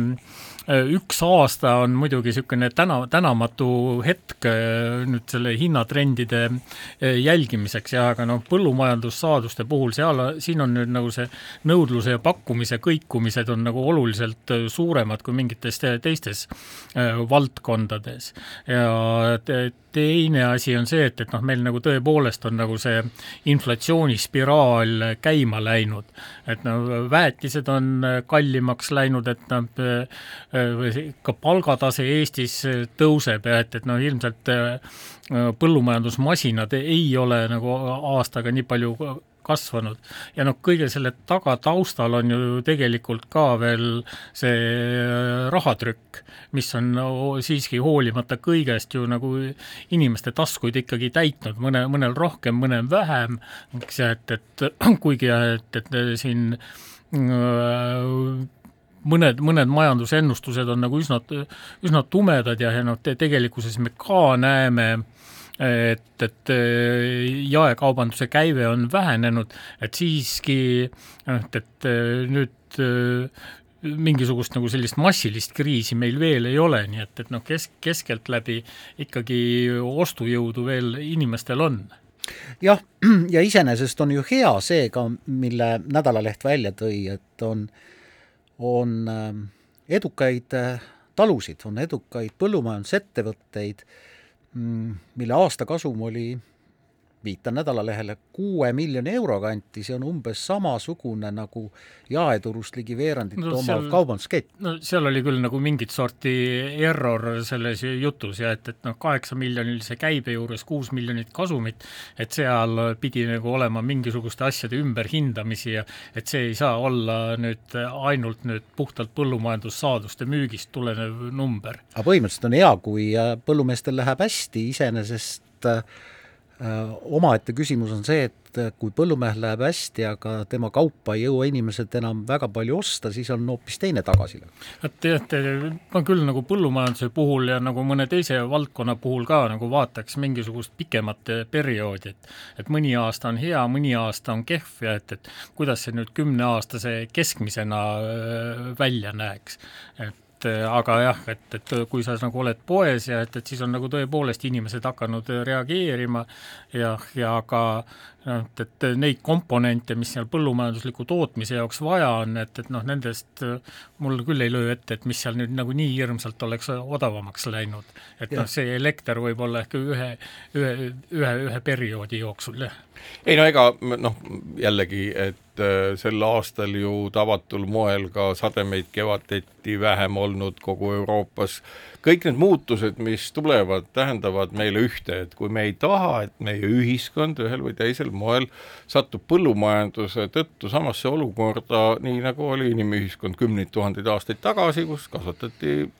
üks aasta on muidugi niisugune täna, tänamatu hetk äh, nüüd selle hinnatrendide jälgimiseks ja aga noh, põllumajandussaaduste puhul seal, siin on nüüd nagu see nõudluse ja pakkumise kõikumised on nagu oluliselt suuremad kui mingites teistes valdkondades ja teine asi on see, et, et noh, meil nagu tõepoolest on nagu see inflatsioonispiraal käima läinud. et no väetised on kallimaks läinud, et noh, ka palgatase Eestis tõuseb ja et, et noh, ilmselt põllumajandusmasinad ei ole nagu aastaga nii palju kasvanud. Ja noh, kõige selle taga taustal on ju tegelikult ka veel see rahatrükk, mis on no, siiski hoolimata kõigest ju nagu inimeste taskuid ikkagi täitnud, mõne, mõnel rohkem, mõnel vähem, eks et, et kuigi et, et siin mõned, mõned majandusennustused on nagu üsna, üsna tumedad ja, ja noh, tegelikkuses me ka näeme, et, et jaekaubanduse käive on vähenenud, et siiski noh, et, et nüüd mingisugust nagu sellist massilist kriisi meil veel ei ole, nii et, et noh, kesk, keskeltläbi ikkagi ostujõudu veel inimestel on. Jah, ja iseenesest on ju hea see ka, mille Nädalaleht välja tõi, et on äh, on ähm, edukaid äh, talusid, on edukaid põllumajandusettevõtteid, mm, mille aastakasum oli viitan Nädalalehele, kuue miljoni euro kanti, see on umbes samasugune nagu jaeturust ligi veerandit no, omav kaubanduskett. no seal oli küll nagu mingit sorti error selles jutus ja et, et noh, kaheksa miljonilise käibe juures kuus miljonit kasumit, et seal pidi nagu olema mingisuguste asjade ümberhindamisi ja et see ei saa olla nüüd ainult nüüd puhtalt põllumajandussaaduste müügist tulenev number. aga põhimõtteliselt on hea, kui äh, põllumeestel läheb hästi, iseenesest Äh, omaette küsimus on see, et äh, kui põllumehel läheb hästi, aga tema kaupa ei jõua inimesed enam väga palju osta, siis on hoopis teine tagasilöök. et teate, ma küll nagu põllumajanduse puhul ja nagu mõne teise valdkonna puhul ka nagu vaataks mingisugust pikemat perioodi, et et mõni aasta on hea, mõni aasta on kehv ja et, et kuidas see nüüd kümneaastase keskmisena äh, välja näeks. et et äh, aga jah, et, et kui sa nagu oled poes ja et, et siis on nagu tõepoolest inimesed hakanud reageerima ja, ja ka noh, et, et neid komponente, mis seal põllumajandusliku tootmise jaoks vaja on, et, et noh, nendest mul küll ei löö ette, et mis seal nüüd nagu nii hirmsalt oleks odavamaks läinud. et noh, see elekter võib olla ehk ühe, ühe, ühe, ühe perioodi jooksul, jah. ei no ega noh, jällegi, et äh, sel aastal ju tavatul moel ka sademeid kevadeti vähem olnud kogu Euroopas. Kõik need muutused, mis tulevad, tähendavad meile ühte, et kui me ei taha, et meie ühiskond ühel või teisel moel satub põllumajanduse tõttu samasse olukorda, nii nagu oli inimühiskond kümneid tuhandeid aastaid tagasi, kus kasvatati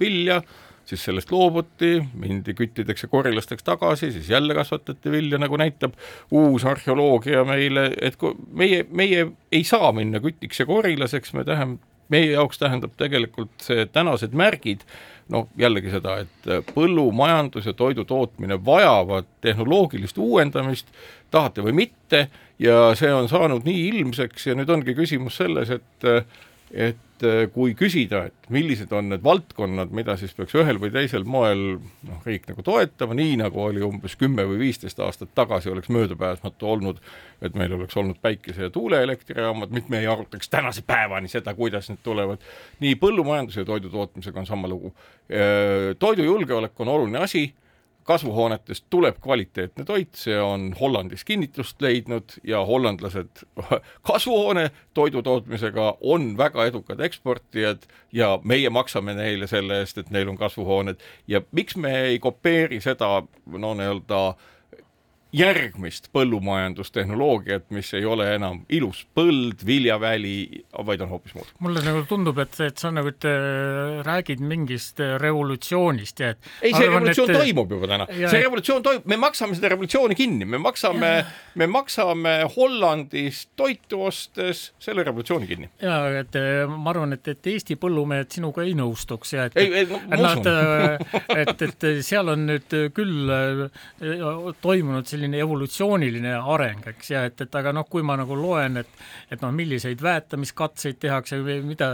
vilja, siis sellest loobuti, mindi küttideks ja korilasteks tagasi, siis jälle kasvatati vilja, nagu näitab uus arheoloogia meile, et kui meie, meie ei saa minna kütiks ja korilaseks, me tähendame, meie jaoks tähendab tegelikult see tänased märgid noh, jällegi seda, et põllumajandus ja toidu tootmine vajavad tehnoloogilist uuendamist, tahate või mitte, ja see on saanud nii ilmseks ja nüüd ongi küsimus selles, et äh, et äh, kui küsida, et millised on need valdkonnad, mida siis peaks ühel või teisel moel noh, riik nagu toetama, nii nagu oli umbes kümme või viisteist aastat tagasi, oleks möödapääsmatu olnud, et meil oleks olnud päikese- ja tuuleelektrijaamad, mitte me ei arutaks tänase päevani seda, kuidas need tulevad. nii põllumajanduse ja toidu tootmisega on sama lugu. Äh, toidujulgeolek on oluline asi kasvuhoonetest tuleb kvaliteetne toit, see on Hollandis kinnitust leidnud ja hollandlased kasvuhoone toidu tootmisega on väga edukad eksportijad ja meie maksame neile selle eest, et neil on kasvuhooned. Ja miks me ei kopeeri seda no nii-öelda äh, järgmist põllumajandustehnoloogiat, mis ei ole enam ilus põld, viljaväli, vaid on hoopis muud. mulle nagu tundub, et, et sa nagu, et äh, räägid mingist äh, revolutsioonist ja et ei, see arvan, revolutsioon et... toimub juba täna, see revolutsioon toimub, me maksame seda revolutsiooni kinni, me maksame, me maksame Hollandist toitu ostes selle revolutsiooni kinni. ja et äh, ma arvan, et, et Eesti põllumehed sinuga ei nõustuks ja et, ei, no, et et, et seal on nüüd küll toimunud selline selline evolutsiooniline areng, eks, ja et, et aga noh, kui ma nagu loen, et et noh, milliseid väetamiskatseid tehakse või mida,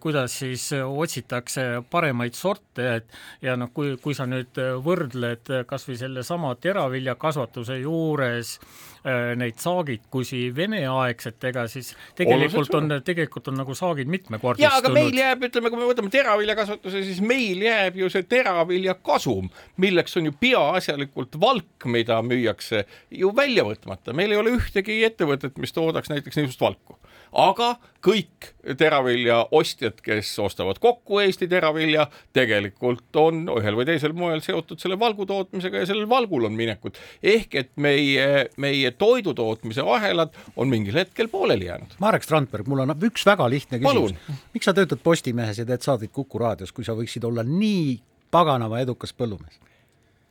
kuidas siis otsitakse paremaid sorte, et ja noh, kui, kui sa nüüd võrdled kas või sellesama teraviljakasvatuse juures äh, neid saagikusi veneaegsetega, siis tegelikult on, tegelikult on nagu saagid mitmekordistunud. jaa, aga meil jääb, ütleme, kui me võtame teraviljakasvatuse, siis meil jääb ju see teraviljakasum, milleks on ju peaasjalikult valk, mida müüa hoitakse ju välja võtmata, meil ei ole ühtegi ettevõtet, mis toodaks näiteks niisugust valku aga kõik teravilja ostjad, kes ostavad kokku Eesti teravilja, tegelikult on ühel või teisel moel seotud selle valgu tootmisega ja sellel valgul on minekut. ehk et meie, meie toidutootmise ahelad on mingil hetkel pooleli jäänud. Marek Strandberg, mul on üks väga lihtne küsimus. miks sa töötad Postimehes ja teed saateid Kuku raadios, kui sa võiksid olla nii paganama edukas põllumees?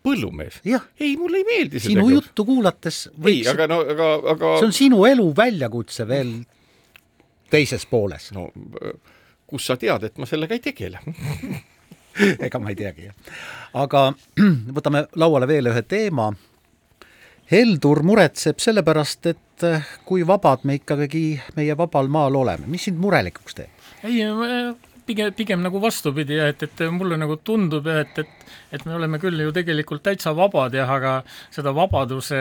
Põllumees? ei, mulle ei meeldi see sinu tegevus. juttu kuulates võiks ei, aga no aga, aga see on sinu elu väljakutse veel teises pooles. no kust sa tead, et ma sellega ei tegele ega ma ei teagi, jah. aga võtame lauale veel ühe teema. Heldur muretseb sellepärast, et eh, kui vabad me ikkagi meie vabal maal oleme, mis sind murelikuks teeb? ei, pigem, pigem nagu vastupidi, et, et mulle nagu tundub, et, et et me oleme küll ju tegelikult täitsa vabad jah, aga seda vabaduse,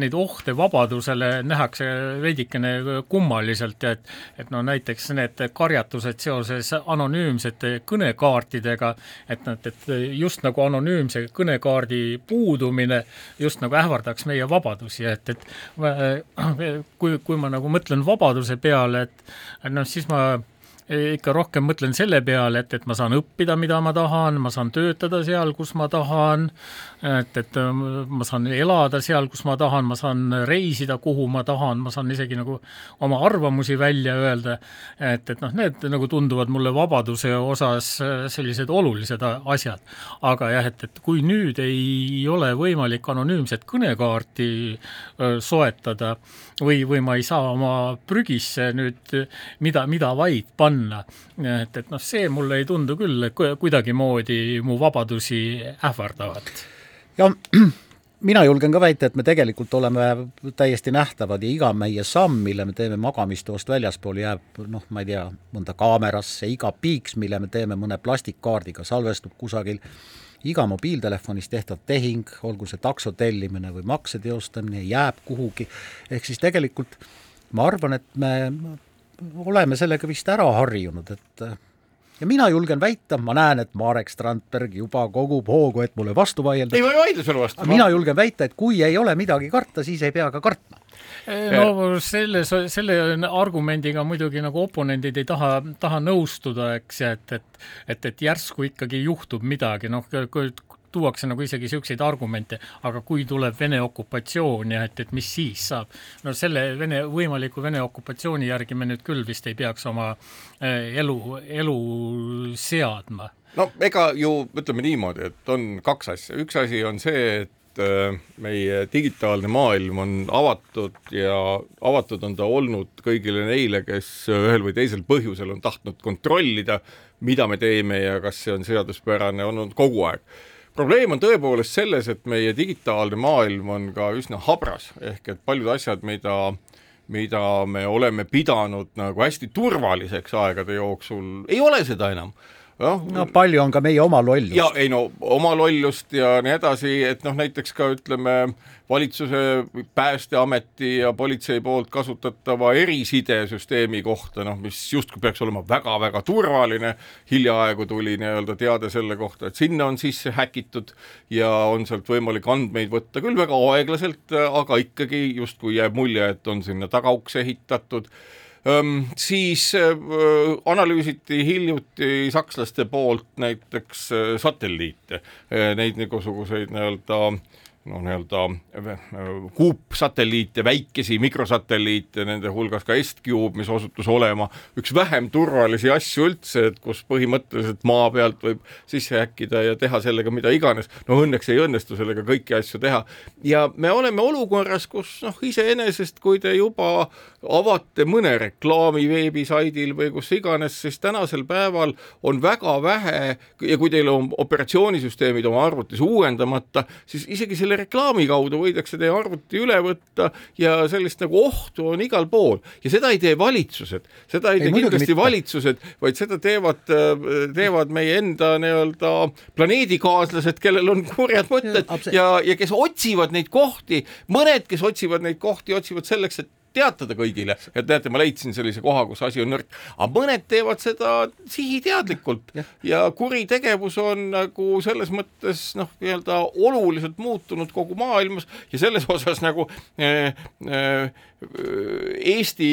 neid ohte vabadusele nähakse veidikene kummaliselt ja et et no näiteks need karjatused seoses anonüümsete kõnekaartidega, et nad, et just nagu anonüümse kõnekaardi puudumine just nagu ähvardaks meie vabadusi, et, et kui, kui ma nagu mõtlen vabaduse peale, et noh, siis ma ikka rohkem mõtlen selle peale, et, et ma saan õppida, mida ma tahan, ma saan töötada seal, kus ma tahan, et, et äh, ma saan elada seal, kus ma tahan, ma saan reisida, kuhu ma tahan, ma saan isegi nagu oma arvamusi välja öelda, et, et noh, need nagu tunduvad mulle vabaduse osas äh, sellised olulised asjad. aga jah, et, et kui nüüd ei ole võimalik anonüümset kõnekaarti äh, soetada või, või ma ei saa oma prügisse nüüd mida, mida vaid panna, panna. et, et noh, see mulle ei tundu küll kuidagimoodi mu vabadusi ähvardavad. ja mina julgen ka väita, et me tegelikult oleme täiesti nähtavad ja iga meie samm, mille me teeme magamistoast väljaspool, jääb noh, ma ei tea, mõnda kaamerasse, iga piiks, mille me teeme mõne plastikkaardiga, salvestub kusagil, iga mobiiltelefonis tehtav tehing, olgu see takso tellimine või makse teostamine, jääb kuhugi, ehk siis tegelikult ma arvan, et me oleme sellega vist ära harjunud, et ja mina julgen väita, ma näen, et Marek Strandberg juba kogub hoogu, et mulle vastu vaielda. ei, ma ei vaidle sulle vastu. mina julgen väita, et kui ei ole midagi karta, siis ei pea ka kartma no selles, selle argumendiga muidugi nagu oponendid ei taha, taha nõustuda, eks, et, et et, et järsku ikkagi juhtub midagi, noh, tuuakse nagu isegi niisuguseid argumente, aga kui tuleb Vene okupatsioon ja et, et mis siis saab, no selle Vene, võimaliku Vene okupatsiooni järgi me nüüd küll vist ei peaks oma eh, elu, elu seadma. no ega ju ütleme niimoodi, et on kaks asja, üks asi on see, et eh, meie digitaalne maailm on avatud ja avatud on ta olnud kõigile neile, kes ühel või teisel põhjusel on tahtnud kontrollida, mida me teeme ja kas see on seaduspärane, olnud kogu aeg probleem on tõepoolest selles, et meie digitaalne maailm on ka üsna habras, ehk et paljud asjad, mida mida me oleme pidanud nagu hästi turvaliseks aegade jooksul, ei ole seda enam noh, no palju on ka meie oma lollust. ja ei no oma lollust ja nii edasi, et noh, näiteks ka ütleme valitsuse, Päästeameti ja politsei poolt kasutatava erisidesüsteemi kohta, noh, mis justkui peaks olema väga-väga turvaline, hiljaaegu tuli nii-öelda teade selle kohta, et sinna on sisse häkitud ja on sealt võimalik andmeid võtta küll väga aeglaselt, aga ikkagi justkui jääb mulje, et on sinna tagauks ehitatud siis öö, analüüsiti hiljuti sakslaste poolt näiteks satelliite, neid niisuguseid nii-öelda no nii-öelda äh, kuupsatelliite, väikesi mikrosatelliite, nende hulgas ka Est-Cube, mis osutus olema üks vähem turvalisi asju üldse, et kus põhimõtteliselt maa pealt võib sisse häkkida ja teha sellega mida iganes. no õnneks ei õnnestu sellega kõiki asju teha. ja me oleme olukorras, kus noh, iseenesest, kui te juba avate mõne reklaami veebisaidil või kus iganes, siis tänasel päeval on väga vähe ja kui teil on operatsioonisüsteemid oma arvutis uuendamata, siis isegi selle selle reklaami kaudu võidakse teie arvuti üle võtta ja sellist nagu ohtu on igal pool. Ja seda ei tee valitsused, seda ei, ei tee kindlasti mitte. valitsused, vaid seda teevad, teevad meie enda nii-öelda planeedikaaslased, kellel on kurjad mõtted ja, ja, ja kes otsivad neid kohti, mõned, kes otsivad neid kohti, otsivad selleks, et teatada kõigile, et näete, ma leidsin sellise koha, kus asi on nõrk, aga mõned teevad seda sihiteadlikult. Ja, ja kuritegevus on nagu selles mõttes noh, nii-öelda oluliselt muutunud kogu maailmas. Ja selles osas nagu äh, äh, Eesti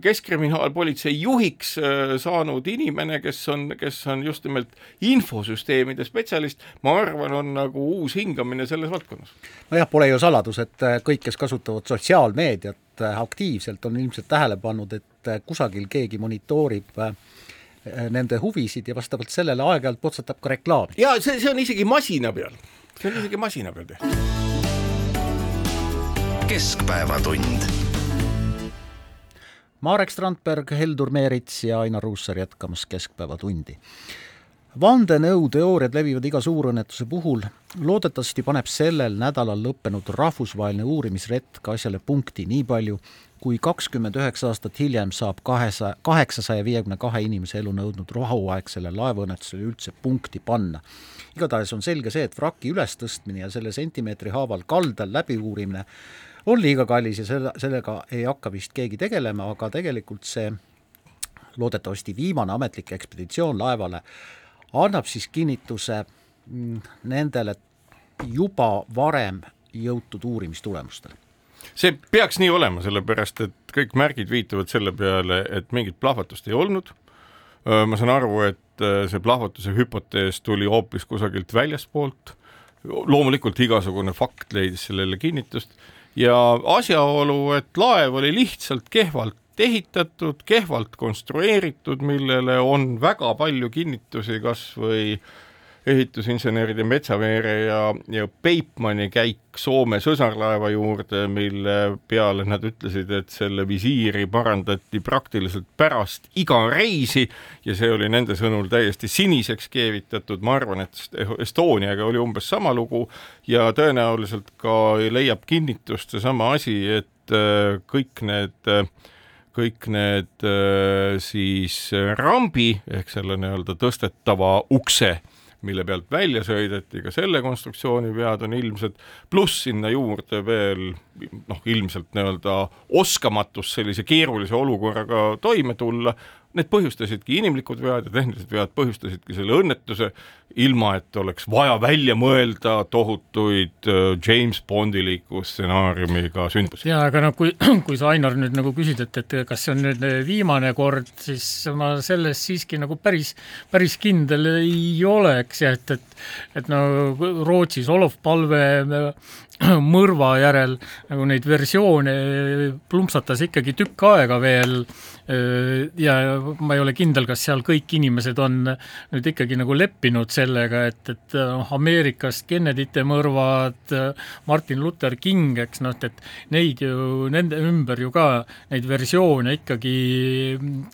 Keskkriminaalpolitsei juhiks saanud inimene, kes on, kes on just nimelt infosüsteemide spetsialist, ma arvan, on nagu uus hingamine selles valdkonnas. nojah, pole ju saladus, et kõik, kes kasutavad sotsiaalmeediat, Äh, aktiivselt on ilmselt tähele pannud, et äh, kusagil keegi monitoorib äh, nende huvisid ja vastavalt sellele aeg-ajalt potsatab ka reklaami. jaa, see, see on isegi masina peal, see on isegi masina peal tehtud. keskpäevatund. Marek Strandberg, Heldur Meerits ja Ainar Ruussaar jätkamas Keskpäevatundi vandenõuteooriad levivad iga suurõnnetuse puhul. loodetavasti paneb sellel nädalal lõppenud rahvusvaheline uurimisretk asjale punkti nii palju, kui kakskümmend üheksa aastat hiljem saab kahesaja, kaheksasaja viiekümne kahe inimese elu nõudnud rahuaegsele laevaõnnetusele üldse punkti panna. igatahes on selge see, et vraki ülestõstmine ja selle sentimeetri haaval kaldal läbiuurimine on liiga kallis ja selle, sellega ei hakka vist keegi tegelema, aga tegelikult see loodetavasti viimane ametlik ekspeditsioon laevale annab siis kinnituse mm, nendele juba varem jõutud uurimistulemustele. see peaks nii olema, sellepärast et kõik märgid viitavad selle peale, et mingit plahvatust ei olnud. ma saan aru, et see plahvatuse hüpotees tuli hoopis kusagilt väljaspoolt. loomulikult igasugune fakt leidis sellele kinnitust ja asjaolu, et laev oli lihtsalt kehvalt ehitatud, kehvalt konstrueeritud, millele on väga palju kinnitusi, kas või ehitusinseneride Metsaveere ja, ja Peipmanni käik Soome sõsarlaeva juurde, mille peale nad ütlesid, et selle visiiri parandati praktiliselt pärast iga reisi ja see oli nende sõnul täiesti siniseks keevitatud, ma arvan, et Estoniaga oli umbes sama lugu ja tõenäoliselt ka leiab kinnitust seesama asi, et äh, kõik need äh, kõik need äh, siis äh, rambi ehk selle nii-öelda tõstetava ukse mille pealt välja sõideti, ka selle konstruktsiooni vead on ilmsed, pluss sinna juurde veel noh, ilmselt nii-öelda oskamatus sellise keerulise olukorraga toime tulla, need põhjustasidki inimlikud vead ja tehnilised vead põhjustasidki selle õnnetuse, ilma et oleks vaja välja mõelda tohutuid äh, James Bondiliku stsenaariumiga sündmusi. jaa, aga noh, kui, kui sa, Ainar, nüüd nagu küsid, et, et kas see on nüüd viimane kord, siis ma selles siiski nagu päris, päris kindel ei oleks ja et, et et no Rootsis Olof Palve mõrva järel nagu neid versioone plumpsatas ikkagi tükk aega veel ja ma ei ole kindel, kas seal kõik inimesed on nüüd ikkagi nagu leppinud sellega, et, et noh, Ameerikast Kennedy'te mõrvad, Martin Luther King, eks noh, et neid ju, nende ümber ju ka neid versioone ikkagi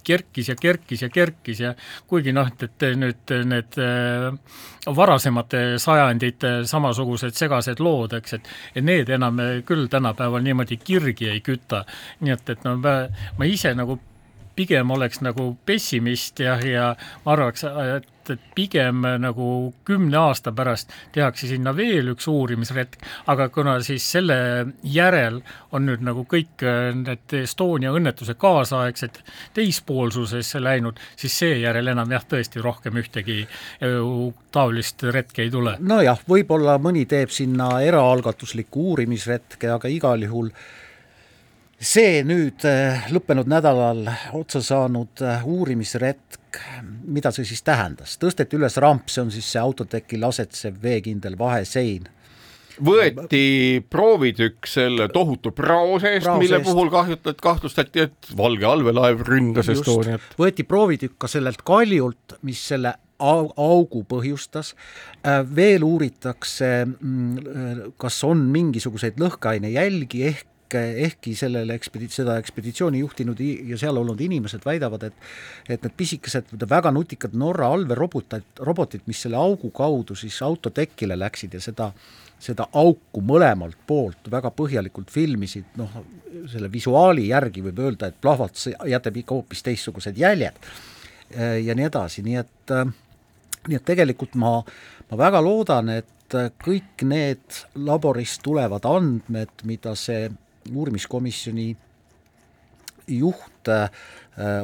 kerkis ja kerkis ja kerkis ja kuigi noh, et, et nüüd need varasemate sajandite samasugused segased lood, eks, et et need enam küll tänapäeval niimoodi kirgi ei küta. nii et, et no ma, ma ise nagu pigem oleks nagu pessimist ja, ja ma arvaks, et, et pigem nagu kümne aasta pärast tehakse sinna veel üks uurimisretk, aga kuna siis selle järel on nüüd nagu kõik need Estonia õnnetuse kaasaegsed teispoolsusesse läinud, siis seejärel enam jah, tõesti rohkem ühtegi taolist retke ei tule. nojah, võib-olla mõni teeb sinna eraalgatuslikku uurimisretke, aga igal juhul see nüüd äh, lõppenud nädalal otsa saanud äh, uurimisretk, mida see siis tähendas, tõsteti üles ramp, see on siis see autotekil asetsev veekindel vahesein. Võeti proovitükk selle tohutu prao seest, mille puhul kahjutati, kahtlustati, et valge allveelaev ründas Estoniat. võeti proovitükk ka sellelt kaljult, mis selle augu põhjustas, äh, veel uuritakse, mm, kas on mingisuguseid lõhkeainejälgi ehk ehkki sellele ekspedi-, seda ekspeditsiooni juhtinud ja seal olnud inimesed väidavad, et et need pisikesed, väga nutikad Norra allveerobotid, robotid, mis selle augu kaudu siis autotekile läksid ja seda seda auku mõlemalt poolt väga põhjalikult filmisid, noh, selle visuaali järgi võib öelda, et plahvatus jätab ikka hoopis teistsugused jäljed ja nii edasi, nii et nii et tegelikult ma, ma väga loodan, et kõik need laborist tulevad andmed, mida see uurimiskomisjoni juht äh,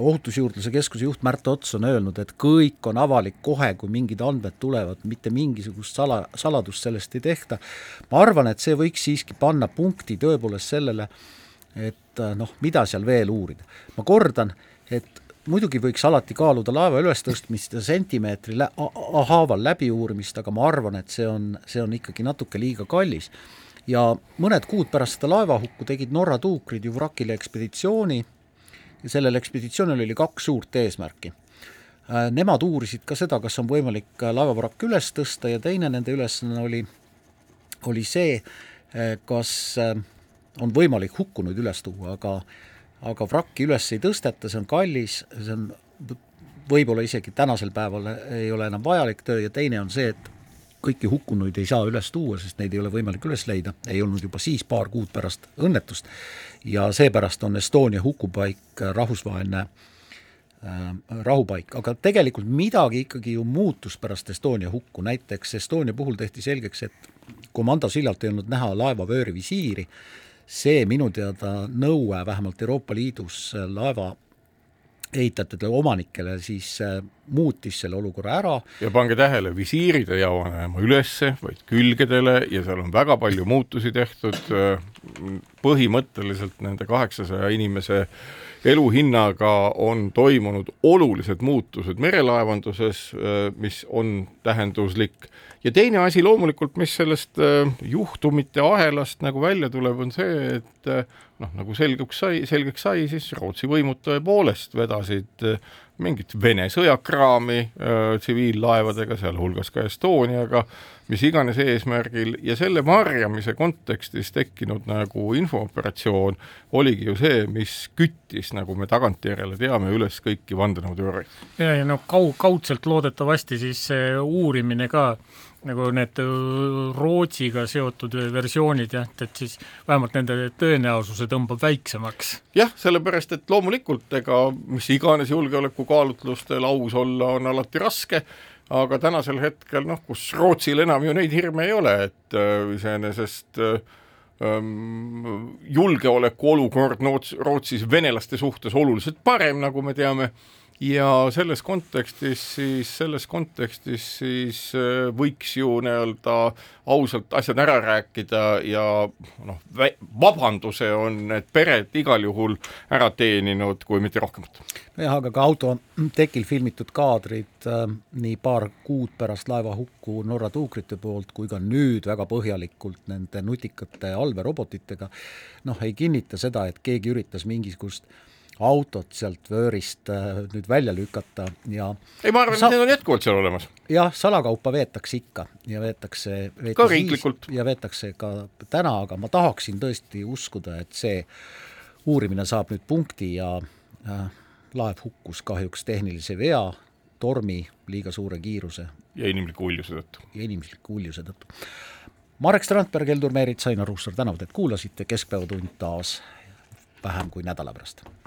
ohutusjuurdluse keskuse juht Märt Ots on öelnud, et kõik on avalik kohe, kui mingid andmed tulevad, mitte mingisugust sala, saladust sellest ei tehta. ma arvan, et see võiks siiski panna punkti tõepoolest sellele, et noh, mida seal veel uurida. ma kordan, et muidugi võiks alati kaaluda laeva ülestõstmist ja sentimeetri lä-, haaval läbiuurimist, aga ma arvan, et see on, see on ikkagi natuke liiga kallis. Ja mõned kuud pärast seda laevahukku tegid Norra tuukrid ju vrakile ekspeditsiooni ja sellel ekspeditsioonil oli kaks suurt eesmärki. Äh, nemad uurisid ka seda, kas on võimalik äh, laevavrakk üles tõsta ja teine nende ülesanne oli, oli see, äh, kas on võimalik hukkunuid üles tuua, aga aga vrakki üles ei tõsteta, see on kallis, see on võib-olla isegi tänasel päeval ei ole enam vajalik töö ja teine on see, et kõiki hukkunuid ei saa üles tuua, sest neid ei ole võimalik üles leida, ei olnud juba siis paar kuud pärast õnnetust. Ja seepärast on Estonia hukupaik rahvusvaheline äh, rahupaik, aga tegelikult midagi ikkagi ju muutus pärast Estonia hukku, näiteks Estonia puhul tehti selgeks, et komando sillalt ei olnud näha laeva vöörivisiiri, see minu teada nõue vähemalt Euroopa Liidus laeva ehitajatele, omanikele siis äh, muutis selle olukorra ära. ja pange tähele, visiirid ei avanema ülesse, vaid külgedele ja seal on väga palju muutusi tehtud, põhimõtteliselt nende kaheksasaja inimese eluhinnaga on toimunud olulised muutused merelaevanduses, äh, mis on tähenduslik ja teine asi loomulikult, mis sellest äh, juhtumite ahelast nagu välja tuleb, on see, et äh, noh, nagu selgeks sai, selgeks sai, siis Rootsi võimud tõepoolest vedasid äh, mingit Vene sõjakraami tsiviillaevadega, sealhulgas ka Estoniaga, mis iganes eesmärgil ja selle varjamise kontekstis tekkinud nagu infooperatsioon oligi ju see, mis küttis, nagu me tagantjärele teame, üles kõiki vandenõuteooriaid. ja, ja noh, kau-, kaudselt loodetavasti siis see uurimine ka nagu need äh, Rootsiga seotud versioonid jah, et siis vähemalt nende tõenäosuse tõmbab väiksemaks. jah, sellepärast et loomulikult ega mis iganes julgeolekukaalutlustel aus olla on alati raske, aga tänasel hetkel noh, kus Rootsil enam ju neid hirme ei ole, et äh, iseenesest äh, ähm, julgeolekuolukord Rootsis venelaste suhtes oluliselt parem, nagu me teame ja selles kontekstis siis, selles kontekstis siis äh, võiks ju nii-öelda ausalt asjad ära rääkida ja noh, vabanduse on need pered igal juhul ära teeninud, kui mitte rohkemat. nojah, aga ka autotekil filmitud kaadrid äh, nii paar kuud pärast laevahukku Norra tuukrite poolt kui ka nüüd väga põhjalikult nende nutikate allveerobotitega noh, ei kinnita seda, et keegi üritas mingisugust äh, autot sealt vöörist äh, nüüd välja lükata ja ei, ma arvan sa..., et need on jätkuvalt seal olemas. jah, salakaupa veetakse ikka ja veetakse ka riiklikult. ja veetakse ka täna, aga ma tahaksin tõesti uskuda, et see uurimine saab nüüd punkti ja äh, laev hukkus kahjuks tehnilise vea, tormi, liiga suure kiiruse. ja inimliku uljuse tõttu. ja inimliku uljuse tõttu. Marek Strandberg, Heldur Meerits, Ainar Ruussaar tänavad, et kuulasite, Keskpäevatund taas vähem kui nädala pärast